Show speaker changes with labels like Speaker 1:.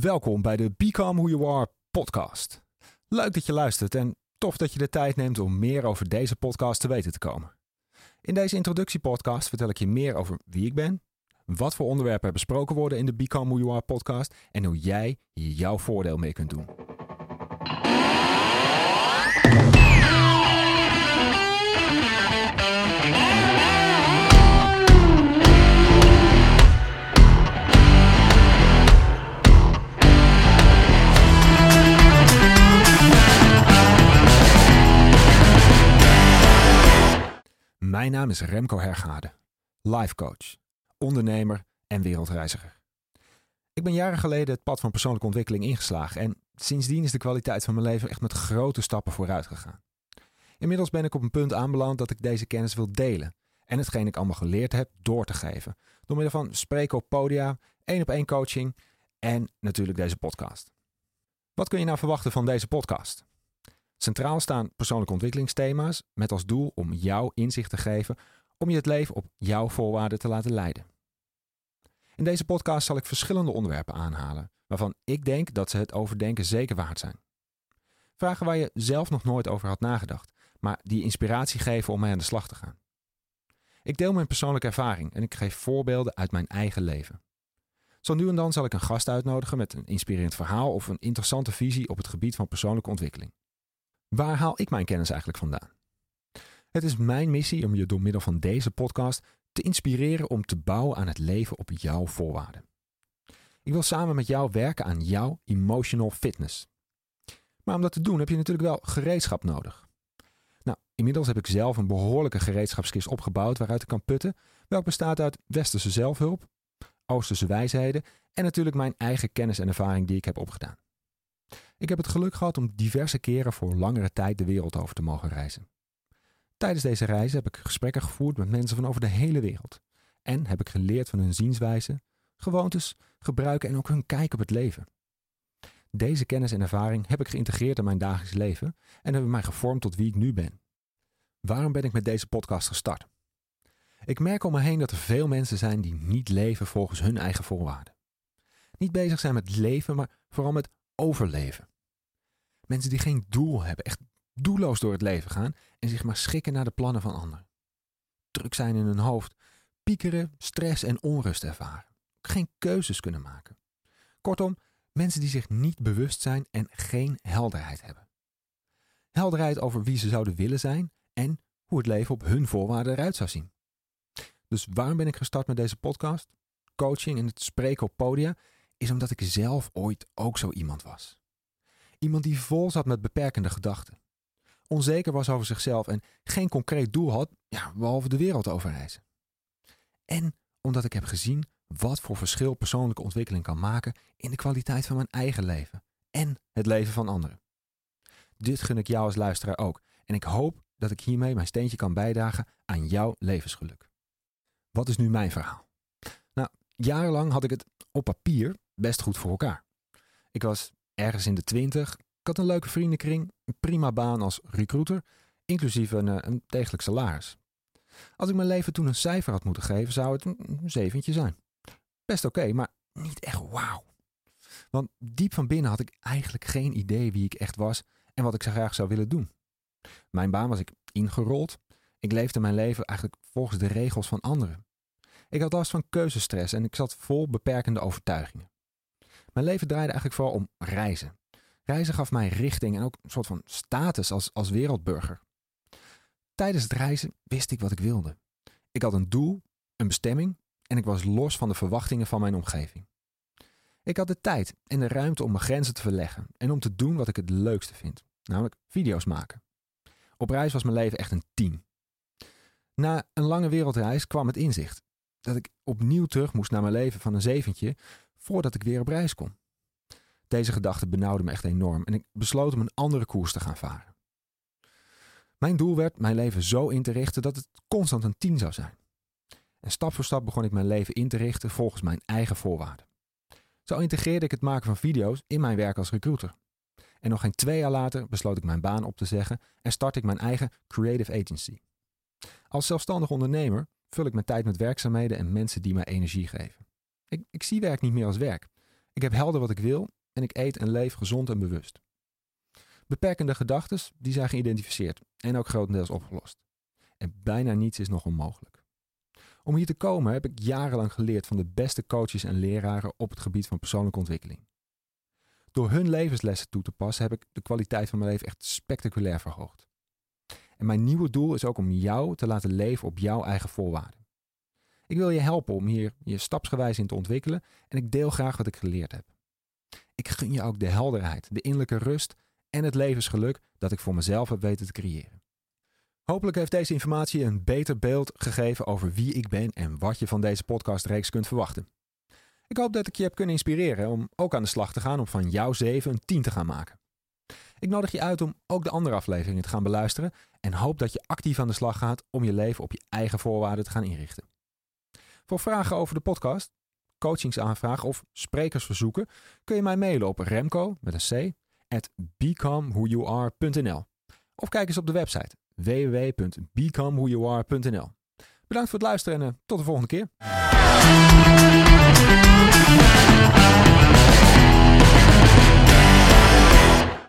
Speaker 1: Welkom bij de Become Who You Are podcast. Leuk dat je luistert en tof dat je de tijd neemt om meer over deze podcast te weten te komen. In deze introductiepodcast vertel ik je meer over wie ik ben, wat voor onderwerpen er besproken worden in de Become Who You Are podcast en hoe jij hier jouw voordeel mee kunt doen. Mijn naam is Remco Hergade, life coach, ondernemer en wereldreiziger. Ik ben jaren geleden het pad van persoonlijke ontwikkeling ingeslagen en sindsdien is de kwaliteit van mijn leven echt met grote stappen vooruit gegaan. Inmiddels ben ik op een punt aanbeland dat ik deze kennis wil delen en hetgeen ik allemaal geleerd heb door te geven. Door middel van spreken op podia, één op één coaching en natuurlijk deze podcast. Wat kun je nou verwachten van deze podcast? Centraal staan persoonlijke ontwikkelingsthema's met als doel om jou inzicht te geven om je het leven op jouw voorwaarden te laten leiden. In deze podcast zal ik verschillende onderwerpen aanhalen waarvan ik denk dat ze het overdenken zeker waard zijn. Vragen waar je zelf nog nooit over had nagedacht, maar die inspiratie geven om mee aan de slag te gaan. Ik deel mijn persoonlijke ervaring en ik geef voorbeelden uit mijn eigen leven. Zo nu en dan zal ik een gast uitnodigen met een inspirerend verhaal of een interessante visie op het gebied van persoonlijke ontwikkeling. Waar haal ik mijn kennis eigenlijk vandaan? Het is mijn missie om je door middel van deze podcast te inspireren om te bouwen aan het leven op jouw voorwaarden. Ik wil samen met jou werken aan jouw emotional fitness. Maar om dat te doen heb je natuurlijk wel gereedschap nodig. Nou, inmiddels heb ik zelf een behoorlijke gereedschapskist opgebouwd waaruit ik kan putten, welk bestaat uit westerse zelfhulp, oosterse wijsheden en natuurlijk mijn eigen kennis en ervaring die ik heb opgedaan. Ik heb het geluk gehad om diverse keren voor langere tijd de wereld over te mogen reizen. Tijdens deze reizen heb ik gesprekken gevoerd met mensen van over de hele wereld. En heb ik geleerd van hun zienswijze, gewoontes, gebruiken en ook hun kijk op het leven. Deze kennis en ervaring heb ik geïntegreerd in mijn dagelijks leven en hebben mij gevormd tot wie ik nu ben. Waarom ben ik met deze podcast gestart? Ik merk om me heen dat er veel mensen zijn die niet leven volgens hun eigen voorwaarden. Niet bezig zijn met leven, maar vooral met overleven. Mensen die geen doel hebben, echt doelloos door het leven gaan en zich maar schikken naar de plannen van anderen. Druk zijn in hun hoofd, piekeren, stress en onrust ervaren. Geen keuzes kunnen maken. Kortom, mensen die zich niet bewust zijn en geen helderheid hebben. Helderheid over wie ze zouden willen zijn en hoe het leven op hun voorwaarden eruit zou zien. Dus waarom ben ik gestart met deze podcast? Coaching en het spreken op podia is omdat ik zelf ooit ook zo iemand was. Iemand die vol zat met beperkende gedachten. Onzeker was over zichzelf en geen concreet doel had, ja, behalve de wereld overreizen. En omdat ik heb gezien wat voor verschil persoonlijke ontwikkeling kan maken in de kwaliteit van mijn eigen leven en het leven van anderen. Dit gun ik jou als luisteraar ook en ik hoop dat ik hiermee mijn steentje kan bijdragen aan jouw levensgeluk. Wat is nu mijn verhaal? Nou, jarenlang had ik het op papier best goed voor elkaar. Ik was ergens in de twintig, ik had een leuke vriendenkring, een prima baan als recruiter, inclusief een, eh, een degelijk salaris. Als ik mijn leven toen een cijfer had moeten geven, zou het een zeventje zijn. Best oké, maar niet echt wauw. Want diep van binnen had ik eigenlijk geen idee wie ik echt was en wat ik zo graag zou willen doen. Mijn baan was ik ingerold. Ik leefde mijn leven eigenlijk volgens de regels van anderen. Ik had last van keuzestress en ik zat vol beperkende overtuigingen. Mijn leven draaide eigenlijk vooral om reizen. Reizen gaf mij richting en ook een soort van status als, als wereldburger. Tijdens het reizen wist ik wat ik wilde. Ik had een doel, een bestemming en ik was los van de verwachtingen van mijn omgeving. Ik had de tijd en de ruimte om mijn grenzen te verleggen en om te doen wat ik het leukste vind, namelijk video's maken. Op reis was mijn leven echt een tien. Na een lange wereldreis kwam het inzicht dat ik opnieuw terug moest naar mijn leven van een zeventje voordat ik weer op reis kon. Deze gedachte benauwde me echt enorm en ik besloot om een andere koers te gaan varen. Mijn doel werd mijn leven zo in te richten dat het constant een 10 zou zijn. En stap voor stap begon ik mijn leven in te richten volgens mijn eigen voorwaarden. Zo integreerde ik het maken van video's in mijn werk als recruiter. En nog geen twee jaar later besloot ik mijn baan op te zeggen en start ik mijn eigen creative agency. Als zelfstandig ondernemer vul ik mijn tijd met werkzaamheden en mensen die mij energie geven. Ik, ik zie werk niet meer als werk. Ik heb helder wat ik wil en ik eet en leef gezond en bewust. Beperkende gedachten die zijn geïdentificeerd en ook grotendeels opgelost. En bijna niets is nog onmogelijk. Om hier te komen heb ik jarenlang geleerd van de beste coaches en leraren op het gebied van persoonlijke ontwikkeling. Door hun levenslessen toe te passen heb ik de kwaliteit van mijn leven echt spectaculair verhoogd. En mijn nieuwe doel is ook om jou te laten leven op jouw eigen voorwaarden. Ik wil je helpen om hier je stapsgewijs in te ontwikkelen en ik deel graag wat ik geleerd heb. Ik gun je ook de helderheid, de innerlijke rust en het levensgeluk dat ik voor mezelf heb weten te creëren. Hopelijk heeft deze informatie een beter beeld gegeven over wie ik ben en wat je van deze podcastreeks kunt verwachten. Ik hoop dat ik je heb kunnen inspireren om ook aan de slag te gaan om van jouw 7 een 10 te gaan maken. Ik nodig je uit om ook de andere afleveringen te gaan beluisteren en hoop dat je actief aan de slag gaat om je leven op je eigen voorwaarden te gaan inrichten. Voor vragen over de podcast, coachingsaanvragen of sprekersverzoeken kun je mij mailen op remco met een c at becomewhoyouare.nl of kijk eens op de website www.becomewhoyouare.nl. Bedankt voor het luisteren en uh, tot de volgende keer.